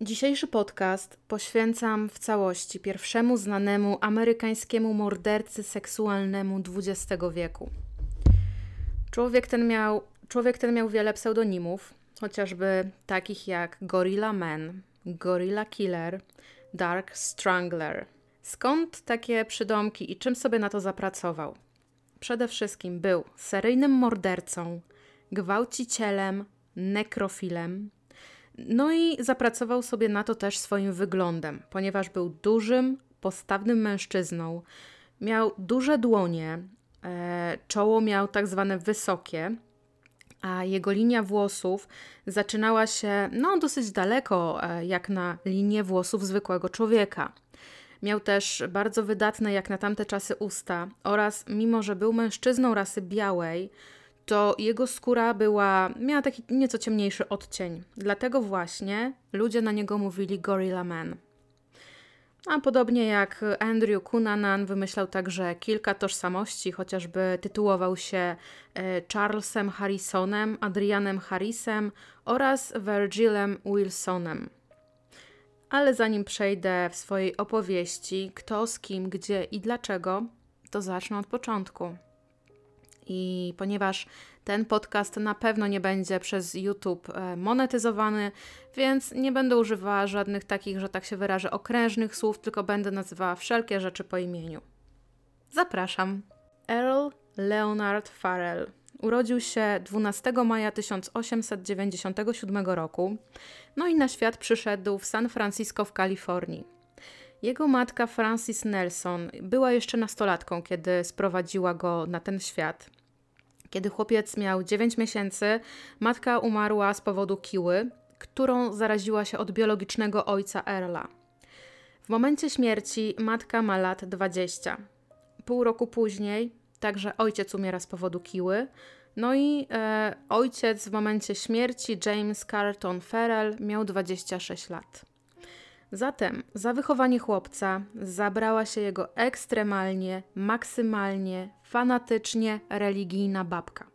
Dzisiejszy podcast poświęcam w całości pierwszemu znanemu amerykańskiemu mordercy seksualnemu XX wieku. Człowiek ten miał, człowiek ten miał wiele pseudonimów, chociażby takich jak Gorilla Man, Gorilla Killer, Dark Strangler. Skąd takie przydomki i czym sobie na to zapracował? Przede wszystkim był seryjnym mordercą, gwałcicielem, nekrofilem, no i zapracował sobie na to też swoim wyglądem, ponieważ był dużym, postawnym mężczyzną. Miał duże dłonie, e, czoło miał tak zwane wysokie, a jego linia włosów zaczynała się no, dosyć daleko, e, jak na linię włosów zwykłego człowieka. Miał też bardzo wydatne, jak na tamte czasy, usta oraz, mimo że był mężczyzną rasy białej, to jego skóra była, miała taki nieco ciemniejszy odcień. Dlatego właśnie ludzie na niego mówili Gorilla Man. A podobnie jak Andrew Cunanan wymyślał także kilka tożsamości, chociażby tytułował się e, Charlesem Harrisonem, Adrianem Harrisem oraz Virgilem Wilsonem. Ale zanim przejdę w swojej opowieści, kto z kim, gdzie i dlaczego, to zacznę od początku. I ponieważ ten podcast na pewno nie będzie przez YouTube e, monetyzowany, więc nie będę używała żadnych takich, że tak się wyrażę, okrężnych słów, tylko będę nazywała wszelkie rzeczy po imieniu. Zapraszam. Earl Leonard Farrell urodził się 12 maja 1897 roku, no i na świat przyszedł w San Francisco w Kalifornii. Jego matka Francis Nelson była jeszcze nastolatką, kiedy sprowadziła go na ten świat. Kiedy chłopiec miał 9 miesięcy, matka umarła z powodu kiły, którą zaraziła się od biologicznego ojca Erla. W momencie śmierci matka ma lat 20. Pół roku później także ojciec umiera z powodu kiły. No i e, ojciec w momencie śmierci, James Carlton Farrell, miał 26 lat. Zatem za wychowanie chłopca zabrała się jego ekstremalnie, maksymalnie, fanatycznie religijna babka.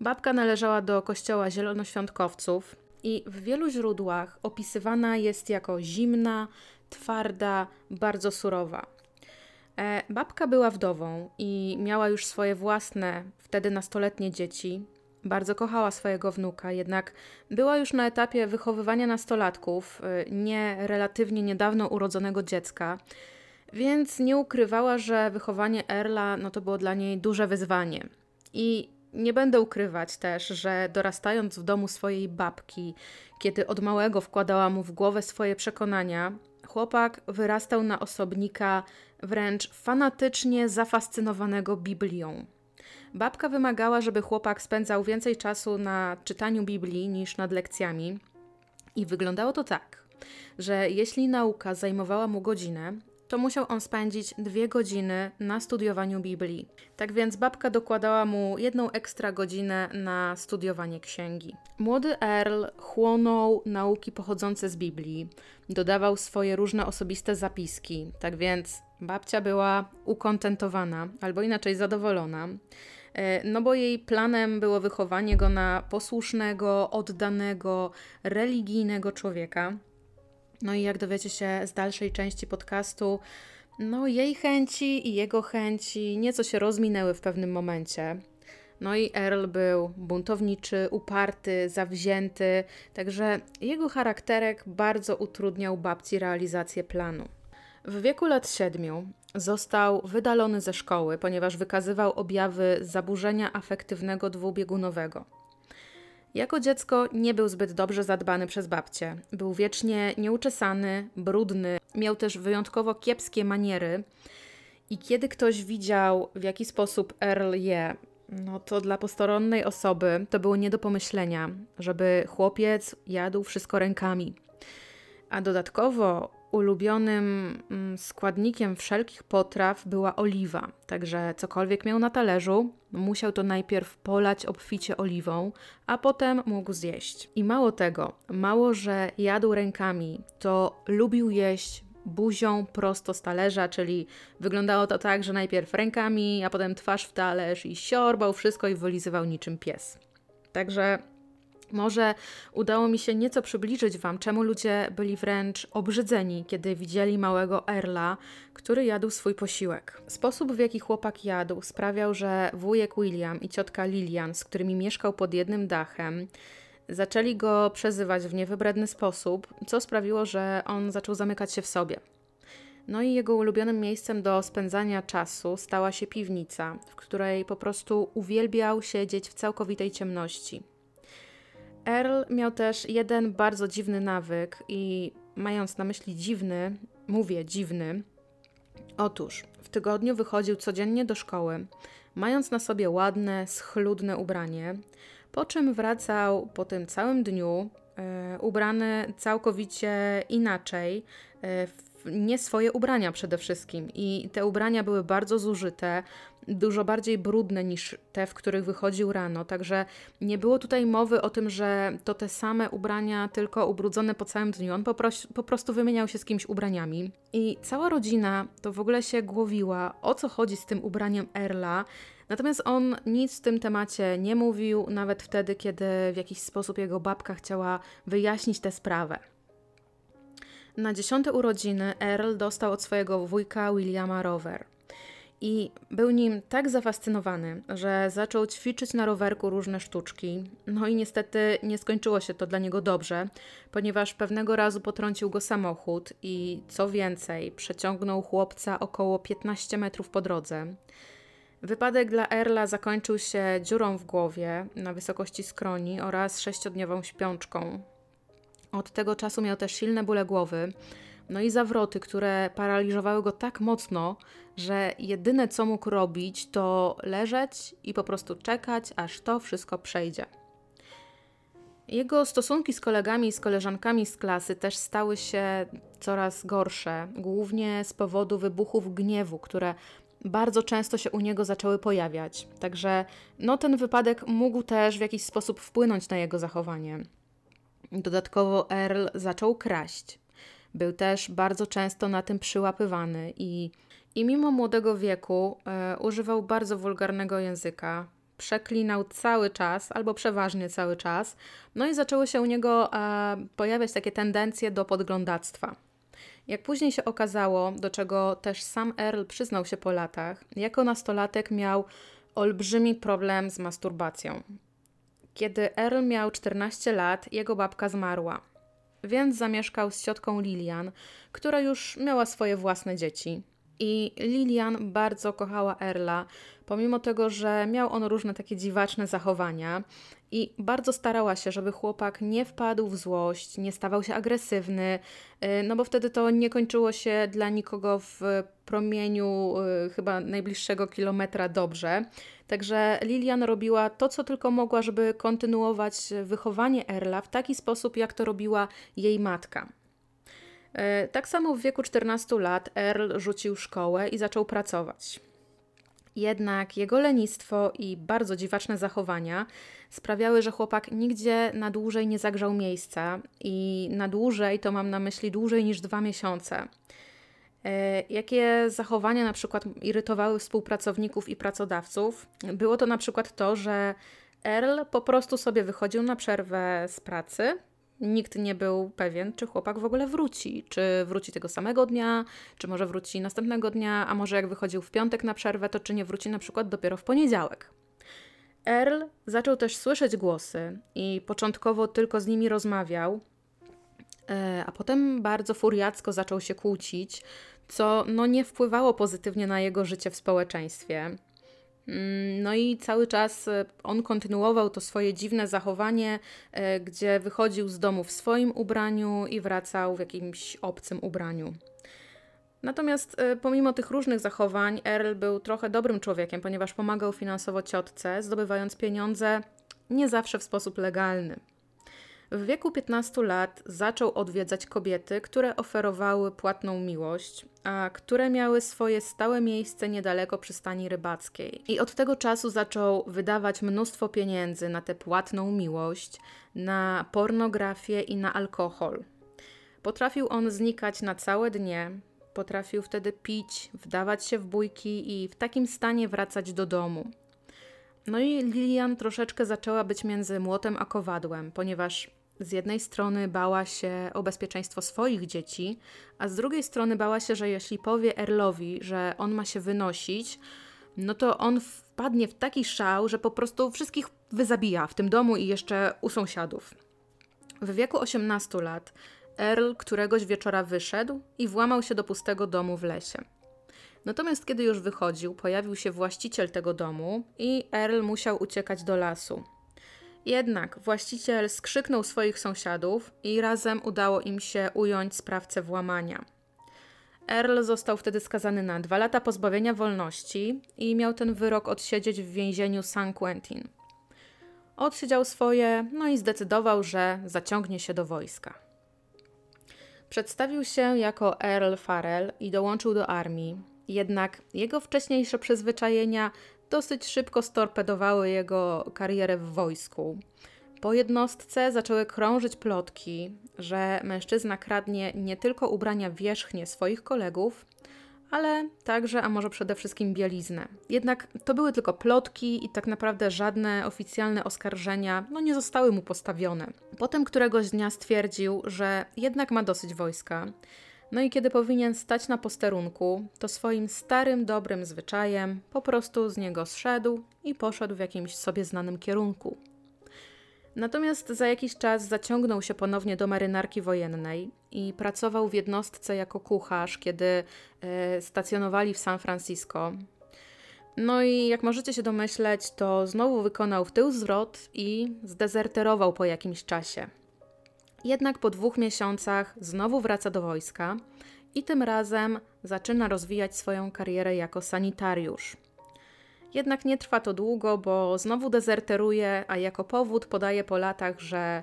Babka należała do kościoła zielonoświątkowców i w wielu źródłach opisywana jest jako zimna, twarda, bardzo surowa. E, babka była wdową i miała już swoje własne, wtedy nastoletnie dzieci, bardzo kochała swojego wnuka, jednak była już na etapie wychowywania nastolatków, y, nie relatywnie niedawno urodzonego dziecka, więc nie ukrywała, że wychowanie Erla no to było dla niej duże wyzwanie. I nie będę ukrywać też, że dorastając w domu swojej babki, kiedy od małego wkładała mu w głowę swoje przekonania, chłopak wyrastał na osobnika wręcz fanatycznie zafascynowanego Biblią. Babka wymagała, żeby chłopak spędzał więcej czasu na czytaniu Biblii niż nad lekcjami. I wyglądało to tak, że jeśli nauka zajmowała mu godzinę, to musiał on spędzić dwie godziny na studiowaniu Biblii. Tak więc babka dokładała mu jedną ekstra godzinę na studiowanie księgi. Młody Earl chłonął nauki pochodzące z Biblii, dodawał swoje różne osobiste zapiski, tak więc babcia była ukontentowana, albo inaczej zadowolona. E, no bo jej planem było wychowanie go na posłusznego, oddanego, religijnego człowieka. No i jak dowiecie się z dalszej części podcastu, no jej chęci i jego chęci nieco się rozminęły w pewnym momencie. No i Earl był buntowniczy, uparty, zawzięty, także jego charakterek bardzo utrudniał babci realizację planu. W wieku lat siedmiu został wydalony ze szkoły, ponieważ wykazywał objawy zaburzenia afektywnego dwubiegunowego. Jako dziecko nie był zbyt dobrze zadbany przez babcię. Był wiecznie nieuczesany, brudny, miał też wyjątkowo kiepskie maniery. I kiedy ktoś widział, w jaki sposób Earl je, no to dla postoronnej osoby to było nie do pomyślenia, żeby chłopiec jadł wszystko rękami. A dodatkowo ulubionym mm, składnikiem wszelkich potraw była oliwa, także cokolwiek miał na talerzu, musiał to najpierw polać obficie oliwą, a potem mógł zjeść. I mało tego, mało że jadł rękami, to lubił jeść buzią prosto z talerza, czyli wyglądało to tak, że najpierw rękami, a potem twarz w talerz i siorbał wszystko i wylizywał niczym pies. Także Może udało mi się nieco przybliżyć Wam, czemu ludzie byli wręcz obrzydzeni, kiedy widzieli małego Erla, który jadł swój posiłek. Sposób, w jaki chłopak jadł, sprawiał, że wujek William i ciotka Lilian, z którymi mieszkał pod jednym dachem, zaczęli go przezywać w niewybredny sposób, co sprawiło, że on zaczął zamykać się w sobie. No i jego ulubionym miejscem do spędzania czasu stała się piwnica, w której po prostu uwielbiał siedzieć w całkowitej ciemności. Earl miał też jeden bardzo dziwny nawyk i mając na myśli dziwny, mówię dziwny, otóż w tygodniu wychodził codziennie do szkoły, mając na sobie ładne, schludne ubranie, po czym wracał po tym całym dniu e, ubrany całkowicie inaczej, e, nie swoje ubrania przede wszystkim. I te ubrania były bardzo zużyte, dużo bardziej brudne niż te, w których wychodził rano. Także nie było tutaj mowy o tym, że to te same ubrania, tylko ubrudzone po całym dniu. On po, po prostu wymieniał się z kimś ubraniami. I cała rodzina to w ogóle się głowiła, o co chodzi z tym ubraniem Erla. Natomiast on nic w tym temacie nie mówił, nawet wtedy, kiedy w jakiś sposób jego babka chciała wyjaśnić tę sprawę. Na dziesiąte urodziny Earl dostał od swojego wujka Williama rower. I był nim tak zafascynowany, że zaczął ćwiczyć na rowerku różne sztuczki. No i niestety nie skończyło się to dla niego dobrze, ponieważ pewnego razu potrącił go samochód i co więcej, przeciągnął chłopca około 15 metrów po drodze. Wypadek dla Erla zakończył się dziurą w głowie na wysokości skroni oraz sześciodniową śpiączką. Od tego czasu miał też silne bóle głowy, no i zawroty, które paraliżowały go tak mocno, że jedyne co mógł robić to leżeć i po prostu czekać, aż to wszystko przejdzie. Jego stosunki z kolegami i z koleżankami z klasy też stały się coraz gorsze, głównie z powodu wybuchów gniewu, które bardzo często się u niego zaczęły pojawiać. Także no, ten wypadek mógł też w jakiś sposób wpłynąć na jego zachowanie. Dodatkowo Earl zaczął kraść. Był też bardzo często na tym przyłapywany i, i mimo młodego wieku e, używał bardzo wulgarnego języka. Przeklinał cały czas, albo przeważnie cały czas, no i zaczęły się u niego e, pojawiać takie tendencje do podglądactwa. Jak później się okazało, do czego też sam Earl przyznał się po latach, jako nastolatek miał olbrzymi problem z masturbacją. Kiedy Earl miał 14 lat, jego babka zmarła, więc zamieszkał z ciotką Lilian, która już miała swoje własne dzieci. I Lilian bardzo kochała Erla, pomimo tego, że miał on różne takie dziwaczne zachowania i bardzo starała się, żeby chłopak nie wpadł w złość, nie stawał się agresywny, y, no bo wtedy to nie kończyło się dla nikogo w promieniu y, chyba najbliższego kilometra dobrze. Także Lilian robiła to, co tylko mogła, żeby kontynuować wychowanie Erla w taki sposób, jak to robiła jej matka. Y, tak samo w wieku 14 lat Earl rzucił szkołę i zaczął pracować. Jednak jego lenistwo i bardzo dziwaczne zachowania sprawiały, że chłopak nigdzie na dłużej nie zagrzał miejsca i na dłużej to mam na myśli dłużej niż dwa miesiące. E, jakie zachowania na przykład irytowały współpracowników i pracodawców? Było to na przykład to, że Earl po prostu sobie wychodził na przerwę z pracy, Nikt nie był pewien, czy chłopak w ogóle wróci. Czy wróci tego samego dnia, czy może wróci następnego dnia, a może jak wychodził w piątek na przerwę, to czy nie wróci na przykład dopiero w poniedziałek. Earl zaczął też słyszeć głosy i początkowo tylko z nimi rozmawiał, e, a potem bardzo furiacko zaczął się kłócić, co no nie wpływało pozytywnie na jego życie w społeczeństwie. Mm, no i cały czas e, on kontynuował to swoje dziwne zachowanie, e, gdzie wychodził z domu w swoim ubraniu i wracał w jakimś obcym ubraniu. Natomiast e, pomimo tych różnych zachowań, Earl był trochę dobrym człowiekiem, ponieważ pomagał finansowo ciotce, zdobywając pieniądze nie zawsze w sposób legalny. W wieku 15 lat zaczął odwiedzać kobiety, które oferowały płatną miłość, a które miały swoje stałe miejsce niedaleko przystani rybackiej. I od tego czasu zaczął wydawać mnóstwo pieniędzy na tę płatną miłość, na pornografię i na alkohol. Potrafił on znikać na całe dnie, potrafił wtedy pić, wdawać się w bójki i w takim stanie wracać do domu. No i Lilian troszeczkę zaczęła być między młotem a kowadłem, ponieważ z jednej strony bała się o bezpieczeństwo swoich dzieci, a z drugiej strony bała się, że jeśli powie Erlowi, że on ma się wynosić, no to on wpadnie w taki szał, że po prostu wszystkich wyzabija w tym domu i jeszcze u sąsiadów. W wieku 18 lat Earl któregoś wieczora wyszedł i włamał się do pustego domu w lesie. Natomiast kiedy już wychodził, pojawił się właściciel tego domu i Earl musiał uciekać do lasu. Jednak właściciel skrzyknął swoich sąsiadów i razem udało im się ująć sprawcę włamania. Earl został wtedy skazany na dwa lata pozbawienia wolności i miał ten wyrok odsiedzieć w więzieniu San Quentin. Odsiedział swoje, no i zdecydował, że zaciągnie się do wojska. Przedstawił się jako Earl Farrell i dołączył do armii, jednak jego wcześniejsze przyzwyczajenia dosyć szybko storpedowały jego karierę w wojsku. Po jednostce zaczęły krążyć plotki, że mężczyzna kradnie nie tylko ubrania wierzchnie swoich kolegów, ale także, a może przede wszystkim bieliznę. Jednak to były tylko plotki i tak naprawdę żadne oficjalne oskarżenia no, nie zostały mu postawione. Potem któregoś dnia stwierdził, że jednak ma dosyć wojska. No i kiedy powinien stać na posterunku, to swoim starym, dobrym zwyczajem po prostu z niego zszedł i poszedł w jakimś sobie znanym kierunku. Natomiast za jakiś czas zaciągnął się ponownie do marynarki wojennej i pracował w jednostce jako kucharz, kiedy e, stacjonowali w San Francisco. No i jak możecie się domyśleć, to znowu wykonał w tył zwrot i zdezerterował po jakimś czasie. Jednak po dwóch miesiącach znowu wraca do wojska i tym razem zaczyna rozwijać swoją karierę jako sanitariusz. Jednak nie trwa to długo, bo znowu dezerteruje, a jako powód podaje po latach, że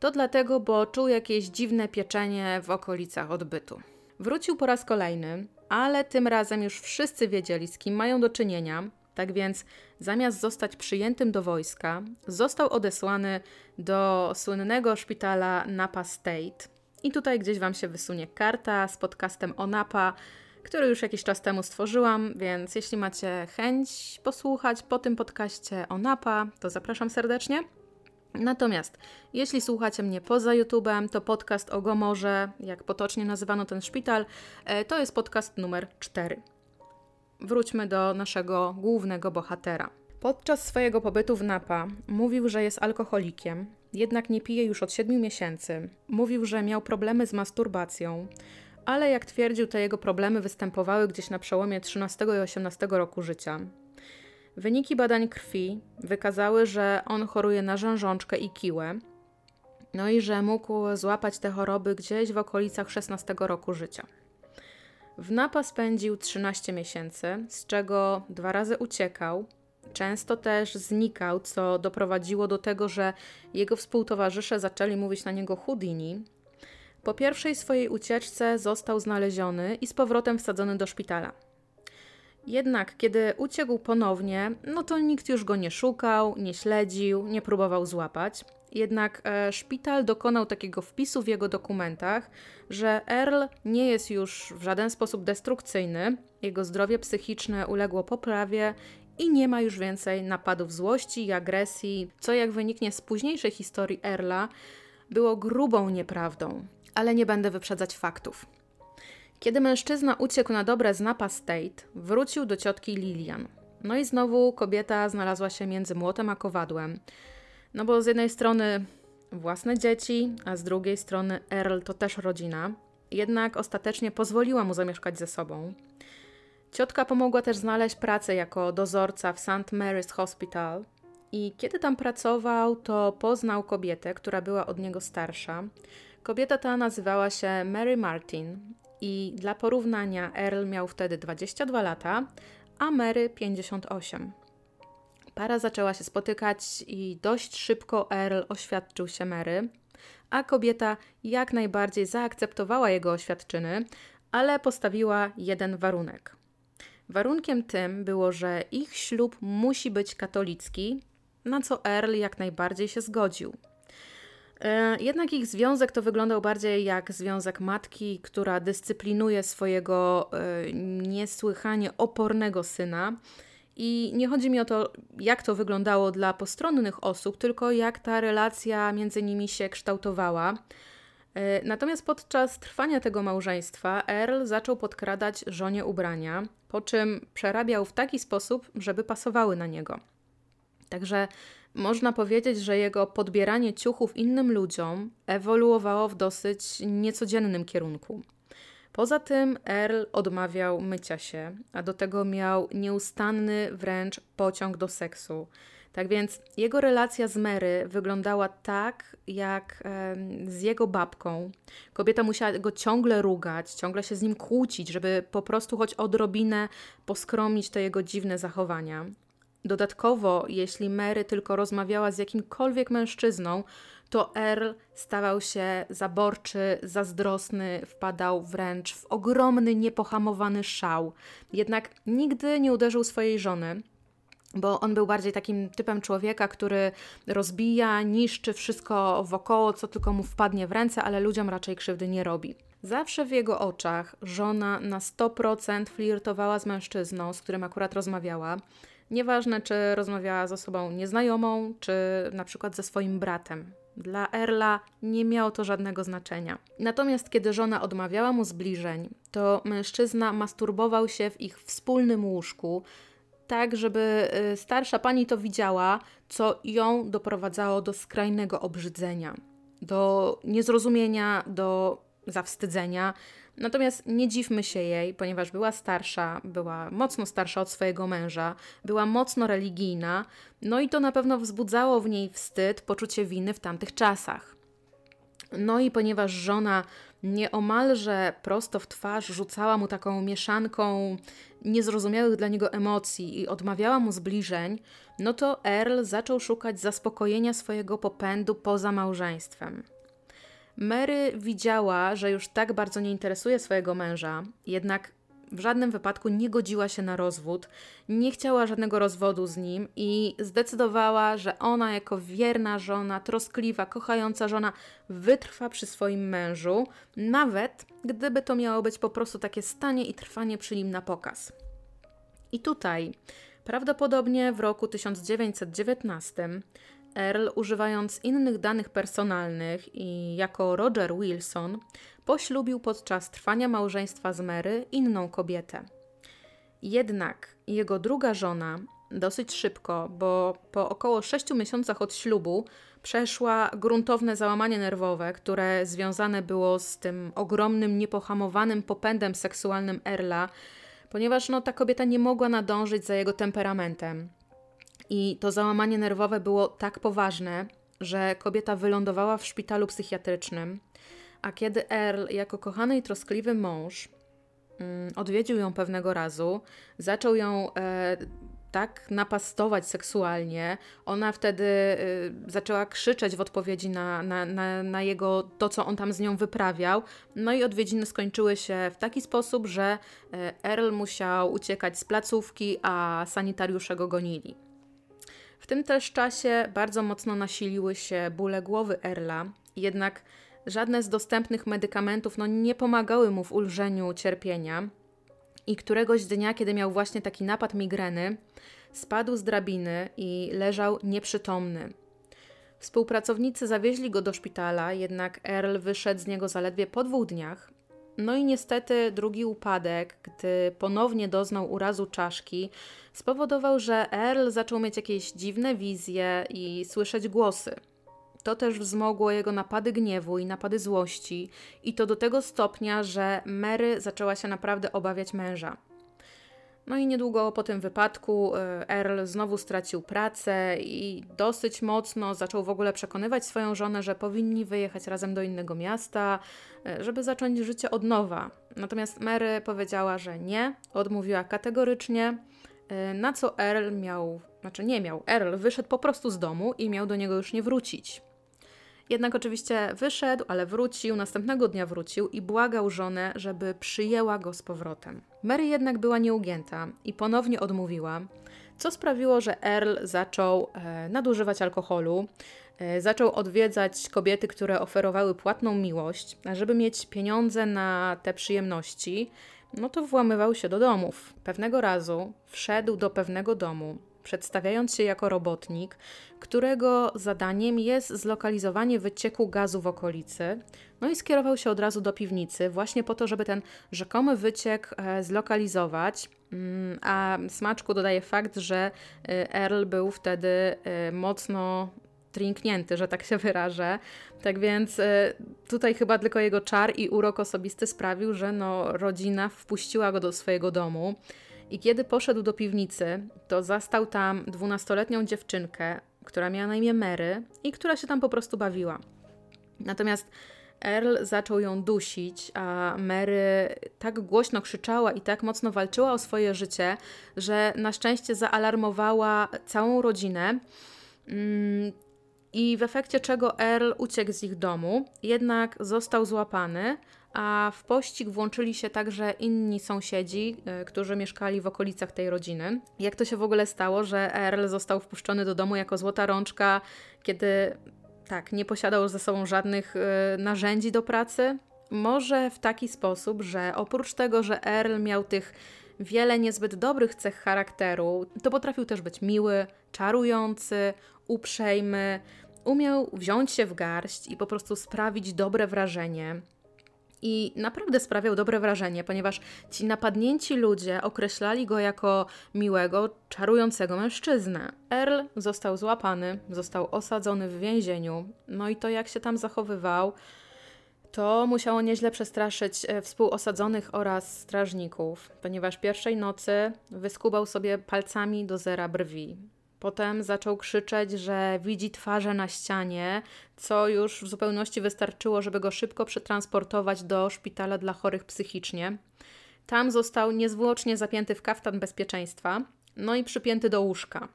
to dlatego, bo czuł jakieś dziwne pieczenie w okolicach odbytu. Wrócił po raz kolejny, ale tym razem już wszyscy wiedzieli, z kim mają do czynienia. Tak więc zamiast zostać przyjętym do wojska, został odesłany do słynnego szpitala Napa State. I tutaj gdzieś Wam się wysunie karta z podcastem o Napa, który już jakiś czas temu stworzyłam, więc jeśli macie chęć posłuchać po tym podcaście o Napa, to zapraszam serdecznie. Natomiast jeśli słuchacie mnie poza YouTube'em, to podcast o Gomorze, jak potocznie nazywano ten szpital, e, to jest podcast numer 4. Wróćmy do naszego głównego bohatera. Podczas swojego pobytu w Napa mówił, że jest alkoholikiem, jednak nie pije już od 7 miesięcy. Mówił, że miał problemy z masturbacją, ale jak twierdził, te jego problemy występowały gdzieś na przełomie 13 i 18 roku życia. Wyniki badań krwi wykazały, że on choruje na rzężączkę i kiłę, no i że mógł złapać te choroby gdzieś w okolicach 16 roku życia. W Napa spędził 13 miesięcy, z czego dwa razy uciekał. Często też znikał, co doprowadziło do tego, że jego współtowarzysze zaczęli mówić na niego Houdini, po pierwszej swojej ucieczce został znaleziony i z powrotem wsadzony do szpitala. Jednak kiedy uciekł ponownie, no to nikt już go nie szukał, nie śledził, nie próbował złapać. Jednak e, szpital dokonał takiego wpisu w jego dokumentach, że Earl nie jest już w żaden sposób destrukcyjny, jego zdrowie psychiczne uległo poprawie i nie ma już więcej napadów złości i agresji, co jak wyniknie z późniejszej historii Erla, było grubą nieprawdą ale nie będę wyprzedzać faktów. Kiedy mężczyzna uciekł na dobre z Napa State, wrócił do ciotki Lilian. No i znowu kobieta znalazła się między młotem a kowadłem. No bo z jednej strony własne dzieci, a z drugiej strony Earl to też rodzina. Jednak ostatecznie pozwoliła mu zamieszkać ze sobą. Ciotka pomogła też znaleźć pracę jako dozorca w St. Mary's Hospital. I kiedy tam pracował, to poznał kobietę, która była od niego starsza. Kobieta ta nazywała się Mary Martin i dla porównania Earl miał wtedy 22 lata, a Mary 58. Para zaczęła się spotykać i dość szybko Earl oświadczył się Mary, a kobieta jak najbardziej zaakceptowała jego oświadczyny, ale postawiła jeden warunek. Warunkiem tym było, że ich ślub musi być katolicki, na co Earl jak najbardziej się zgodził. E, jednak ich związek to wyglądał bardziej jak związek matki, która dyscyplinuje swojego e, niesłychanie opornego syna I nie chodzi mi o to, jak to wyglądało dla postronnych osób, tylko jak ta relacja między nimi się kształtowała. E, natomiast podczas trwania tego małżeństwa Earl zaczął podkradać żonie ubrania, po czym przerabiał w taki sposób, żeby pasowały na niego. Także można powiedzieć, że jego podbieranie ciuchów innym ludziom ewoluowało w dosyć niecodziennym kierunku. Poza tym Earl odmawiał mycia się, a do tego miał nieustanny wręcz pociąg do seksu. Tak więc jego relacja z Mary wyglądała tak, jak z jego babką. Kobieta musiała go ciągle rugać, ciągle się z nim kłócić, żeby po prostu choć odrobinę poskromić te jego dziwne zachowania. Dodatkowo, jeśli Mary tylko rozmawiała z jakimkolwiek mężczyzną, to Earl stawał się zaborczy, zazdrosny, wpadał wręcz w ogromny, niepohamowany szał. Jednak nigdy nie uderzył swojej żony, bo on był bardziej takim typem człowieka, który rozbija, niszczy wszystko wokoło, co tylko mu wpadnie w ręce, ale ludziom raczej krzywdy nie robi. Zawsze w jego oczach żona na 100% flirtowała z mężczyzną, z którym akurat rozmawiała. Nieważne, czy rozmawiała z osobą nieznajomą, czy na przykład ze swoim bratem. Dla Erla nie miało to żadnego znaczenia. Natomiast kiedy żona odmawiała mu zbliżeń, to mężczyzna masturbował się w ich wspólnym łóżku, tak żeby y, starsza pani to widziała, co ją doprowadzało do skrajnego obrzydzenia, do niezrozumienia, do zawstydzenia. Natomiast nie dziwmy się jej, ponieważ była starsza, była mocno starsza od swojego męża, była mocno religijna, no i to na pewno wzbudzało w niej wstyd, poczucie winy w tamtych czasach. No i ponieważ żona nieomalże prosto w twarz rzucała mu taką mieszanką niezrozumiałych dla niego emocji i odmawiała mu zbliżeń, no to Earl zaczął szukać zaspokojenia swojego popędu poza małżeństwem. Mary widziała, że już tak bardzo nie interesuje swojego męża, jednak w żadnym wypadku nie godziła się na rozwód, nie chciała żadnego rozwodu z nim i zdecydowała, że ona, jako wierna żona, troskliwa, kochająca żona, wytrwa przy swoim mężu, nawet gdyby to miało być po prostu takie stanie i trwanie przy nim na pokaz. I tutaj, prawdopodobnie w roku 1919, Earl, używając innych danych personalnych i jako Roger Wilson, poślubił podczas trwania małżeństwa z Mary inną kobietę. Jednak jego druga żona dosyć szybko, bo po około 6 miesiącach od ślubu przeszła gruntowne załamanie nerwowe, które związane było z tym ogromnym, niepohamowanym popędem seksualnym Erla, ponieważ no, ta kobieta nie mogła nadążyć za jego temperamentem. I to załamanie nerwowe było tak poważne, że kobieta wylądowała w szpitalu psychiatrycznym, a kiedy Earl, jako kochany i troskliwy mąż, mm, odwiedził ją pewnego razu, zaczął ją e, tak napastować seksualnie, ona wtedy e, zaczęła krzyczeć w odpowiedzi na, na, na, na, jego to, co on tam z nią wyprawiał. No i odwiedziny skończyły się w taki sposób, że e, Earl musiał uciekać z placówki, a sanitariusze go gonili. W tym też czasie bardzo mocno nasiliły się bóle głowy Erla, jednak żadne z dostępnych medykamentów no, nie pomagały mu w ulżeniu cierpienia. I któregoś dnia, kiedy miał właśnie taki napad migreny, spadł z drabiny i leżał nieprzytomny. Współpracownicy zawieźli go do szpitala, jednak Earl wyszedł z niego zaledwie po dwóch dniach. No i niestety drugi upadek, gdy ponownie doznał urazu czaszki, spowodował, że Earl zaczął mieć jakieś dziwne wizje i słyszeć głosy. To też wzmogło jego napady gniewu i napady złości, i to do tego stopnia, że Mary zaczęła się naprawdę obawiać męża. No i niedługo po tym wypadku e, Earl znowu stracił pracę i dosyć mocno zaczął w ogóle przekonywać swoją żonę, że powinni wyjechać razem do innego miasta, e, żeby zacząć życie od nowa. Natomiast Mary powiedziała, że nie, odmówiła kategorycznie, e, na co Earl miał, znaczy nie miał, Earl wyszedł po prostu z domu i miał do niego już nie wrócić. Jednak oczywiście wyszedł, ale wrócił, następnego dnia wrócił i błagał żonę, żeby przyjęła go z powrotem. Mary jednak była nieugięta i ponownie odmówiła, co sprawiło, że Earl zaczął e, nadużywać alkoholu, e, zaczął odwiedzać kobiety, które oferowały płatną miłość, żeby mieć pieniądze na te przyjemności. no to włamywał się do domów. Pewnego razu wszedł do pewnego domu, przedstawiając się jako robotnik, którego zadaniem jest zlokalizowanie wycieku gazu w okolicy. No i skierował się od razu do piwnicy, właśnie po to, żeby ten rzekomy wyciek e, zlokalizować. Mm, a smaczku dodaje fakt, że e, Earl był wtedy e, mocno trinknięty, że tak się wyrażę. Tak więc tutaj chyba tylko jego czar i urok osobisty sprawił, że no, rodzina wpuściła go do swojego domu. I kiedy poszedł do piwnicy, to zastał tam dwunastoletnią dziewczynkę, która miała na imię Mary i która się tam po prostu bawiła. Natomiast Earl zaczął ją dusić, a Mary tak głośno krzyczała i tak mocno walczyła o swoje życie, że na szczęście zaalarmowała całą rodzinę. Mm, I w efekcie czego Earl uciekł z ich domu, jednak został złapany, a w pościg włączyli się także inni sąsiedzi, y, którzy mieszkali w okolicach tej rodziny. Jak to się w ogóle stało, że Earl został wpuszczony do domu jako złota rączka, kiedy tak, nie posiadał ze sobą żadnych y, narzędzi do pracy? Może w taki sposób, że oprócz tego, że Earl miał tych wiele niezbyt dobrych cech charakteru, to potrafił też być miły, czarujący, uprzejmy, umiał wziąć się w garść i po prostu sprawić dobre wrażenie. I naprawdę sprawiał dobre wrażenie, ponieważ ci napadnięci ludzie określali go jako miłego, czarującego mężczyznę. Earl został złapany, został osadzony w więzieniu, no i to jak się tam zachowywał, to musiało nieźle przestraszyć e, współosadzonych oraz strażników, ponieważ pierwszej nocy wyskubał sobie palcami do zera brwi. Potem zaczął krzyczeć, że widzi twarze na ścianie, co już w zupełności wystarczyło, żeby go szybko przetransportować do szpitala dla chorych psychicznie. Tam został niezwłocznie zapięty w kaftan bezpieczeństwa, no i przypięty do łóżka.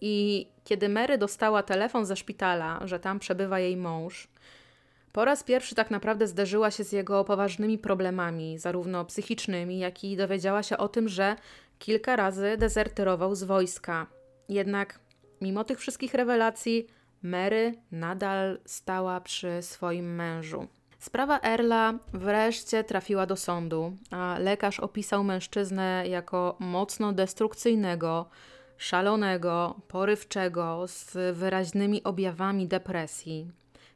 I kiedy Mary dostała telefon ze szpitala, że tam przebywa jej mąż, po raz pierwszy tak naprawdę zderzyła się z jego poważnymi problemami, zarówno psychicznymi, jak i dowiedziała się o tym, że kilka razy dezerterował z wojska jednak mimo tych wszystkich rewelacji, Mary nadal stała przy swoim mężu. Sprawa Erla wreszcie trafiła do sądu, a lekarz opisał mężczyznę jako mocno destrukcyjnego, szalonego, porywczego, z wyraźnymi objawami depresji.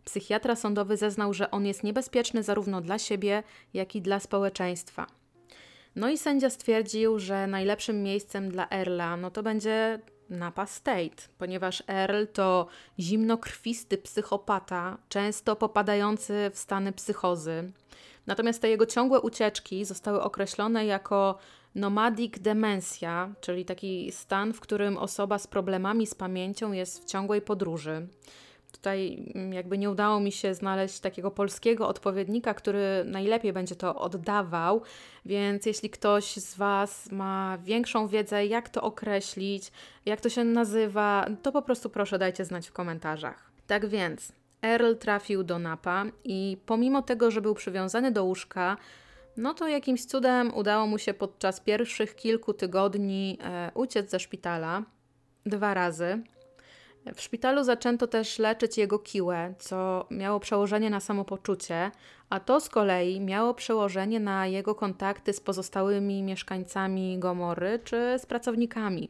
Psychiatra sądowy zeznał, że on jest niebezpieczny zarówno dla siebie, jak i dla społeczeństwa. No i sędzia stwierdził, że najlepszym miejscem dla Erla no to będzie Napa State, ponieważ Earl to zimnokrwisty psychopata, często popadający w stany psychozy. Natomiast te jego ciągłe ucieczki zostały określone jako nomadic dementia, czyli taki stan, w którym osoba z problemami z pamięcią jest w ciągłej podróży. Tutaj mm, jakby nie udało mi się znaleźć takiego polskiego odpowiednika, który najlepiej będzie to oddawał, więc jeśli ktoś z Was ma większą wiedzę, jak to określić, jak to się nazywa, to po prostu proszę dajcie znać w komentarzach. Tak więc Earl trafił do Napa i pomimo tego, że był przywiązany do łóżka, no to jakimś cudem udało mu się podczas pierwszych kilku tygodni e, uciec ze szpitala dwa razy. W szpitalu zaczęto też leczyć jego kiłę, co miało przełożenie na samopoczucie, a to z kolei miało przełożenie na jego kontakty z pozostałymi mieszkańcami Gomory czy z pracownikami.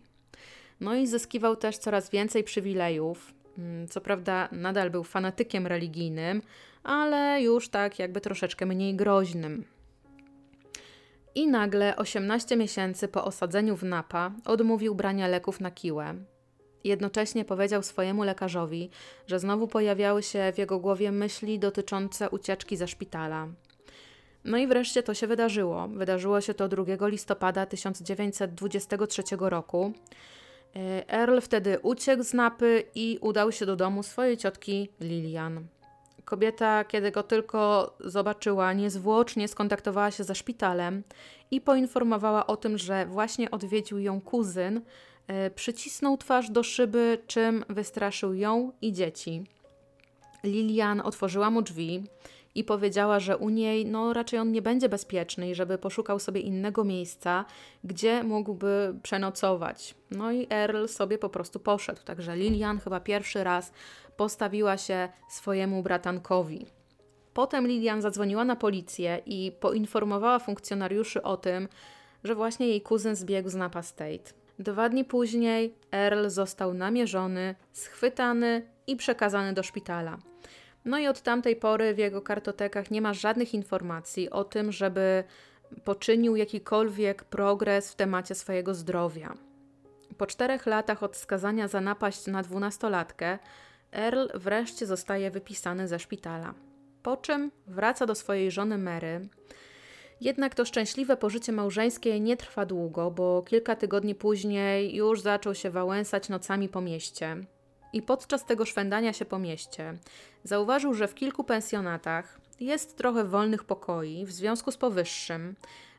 No i zyskiwał też coraz więcej przywilejów. Mm, co prawda, nadal był fanatykiem religijnym, ale już tak jakby troszeczkę mniej groźnym. I nagle, 18 miesięcy po osadzeniu w Napa, odmówił brania leków na kiłę. Jednocześnie powiedział swojemu lekarzowi, że znowu pojawiały się w jego głowie myśli dotyczące ucieczki ze szpitala. No i wreszcie to się wydarzyło. Wydarzyło się to 2 listopada 1923 roku. E, Earl wtedy uciekł z Napy i udał się do domu swojej ciotki Lilian. Kobieta, kiedy go tylko zobaczyła, niezwłocznie skontaktowała się ze szpitalem i poinformowała o tym, że właśnie odwiedził ją kuzyn, przycisnął twarz do szyby, czym wystraszył ją i dzieci. Lilian otworzyła mu drzwi i powiedziała, że u niej no, raczej on nie będzie bezpieczny i żeby poszukał sobie innego miejsca, gdzie mógłby przenocować. No i Earl sobie po prostu poszedł. Także Lilian chyba pierwszy raz postawiła się swojemu bratankowi. Potem Lilian zadzwoniła na policję i poinformowała funkcjonariuszy o tym, że właśnie jej kuzyn zbiegł z Napa State. Dwa dni później Earl został namierzony, schwytany i przekazany do szpitala. No i od tamtej pory w jego kartotekach nie ma żadnych informacji o tym, żeby poczynił jakikolwiek progres w temacie swojego zdrowia. Po czterech latach od skazania za napaść na dwunastolatkę, Earl wreszcie zostaje wypisany ze szpitala. Po czym wraca do swojej żony Mary. Jednak to szczęśliwe pożycie małżeńskie nie trwa długo, bo kilka tygodni później już zaczął się wałęsać nocami po mieście. I podczas tego szwendania się po mieście zauważył, że w kilku pensjonatach jest trochę wolnych pokoi w związku z powyższym.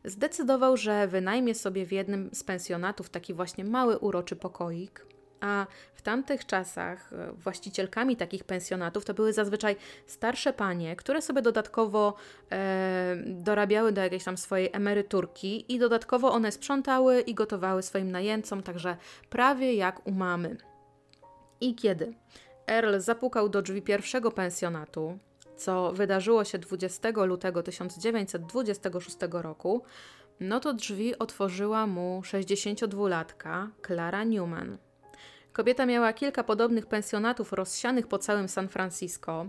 Zdecydował, że wynajmie sobie w jednym z pensjonatów taki właśnie mały, uroczy pokoik. A w tamtych czasach e, właścicielkami takich pensjonatów to były zazwyczaj starsze panie, które sobie dodatkowo e, dorabiały do jakiejś tam swojej emeryturki i dodatkowo one sprzątały i gotowały swoim najemcom, także prawie jak u mamy. I kiedy Earl zapukał do drzwi pierwszego pensjonatu, co wydarzyło się 20 lutego 1926 roku, no to drzwi otworzyła mu 62-latka Clara Newman. Kobieta miała kilka podobnych pensjonatów rozsianych po całym San Francisco,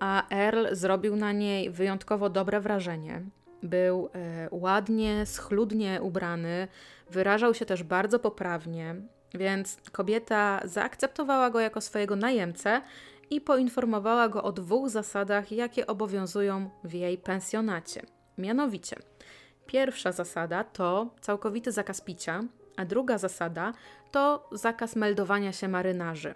a Earl zrobił na niej wyjątkowo dobre wrażenie. Był e, ładnie, schludnie ubrany, wyrażał się też bardzo poprawnie, więc kobieta zaakceptowała go jako swojego najemcę i poinformowała go o dwóch zasadach, jakie obowiązują w jej pensjonacie. Mianowicie, pierwsza zasada to całkowity zakaz picia, a druga zasada to zakaz meldowania się marynarzy.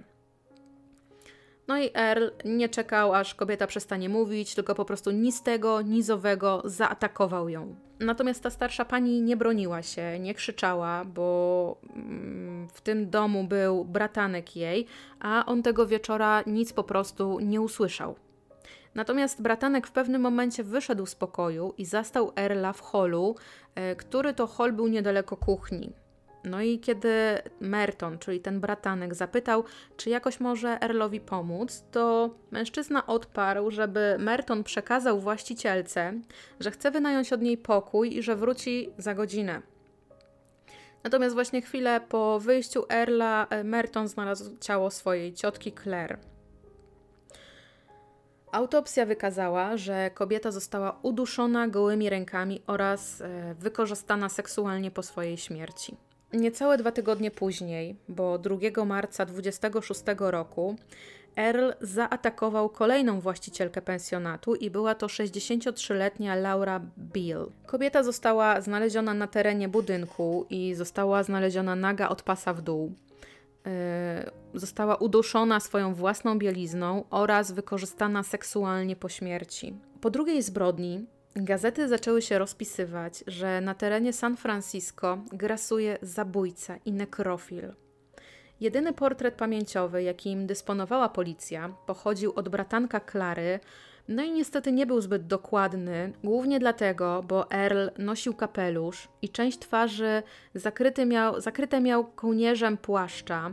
No i Earl nie czekał, aż kobieta przestanie mówić, tylko po prostu ni z tego, ni z owego zaatakował ją. Natomiast ta starsza pani nie broniła się, nie krzyczała, bo mm, w tym domu był bratanek jej, a on tego wieczora nic po prostu nie usłyszał. Natomiast bratanek w pewnym momencie wyszedł z pokoju i zastał Erla w holu, e, który to hol był niedaleko kuchni. No i kiedy Merton, czyli ten bratanek, zapytał, czy jakoś może Erlowi pomóc, to mężczyzna odparł, żeby Merton przekazał właścicielce, że chce wynająć od niej pokój i że wróci za godzinę. Natomiast właśnie chwilę po wyjściu Erla, e, Merton znalazł ciało swojej ciotki Claire. Autopsja wykazała, że kobieta została uduszona gołymi rękami oraz e, wykorzystana seksualnie po swojej śmierci. Niecałe dwa tygodnie później, bo 2 marca 26 roku, Earl zaatakował kolejną właścicielkę pensjonatu i była to 63-letnia Laura Beale. Kobieta została znaleziona na terenie budynku i została znaleziona naga od pasa w dół. Yy, została uduszona swoją własną bielizną oraz wykorzystana seksualnie po śmierci. Po drugiej zbrodni Gazety zaczęły się rozpisywać, że na terenie San Francisco grasuje zabójca i nekrofil. Jedyny portret pamięciowy, jakim dysponowała policja, pochodził od bratanka Klary, no i niestety nie był zbyt dokładny, głównie dlatego, bo Earl nosił kapelusz i część twarzy zakryty miał, zakryte miał kołnierzem płaszcza,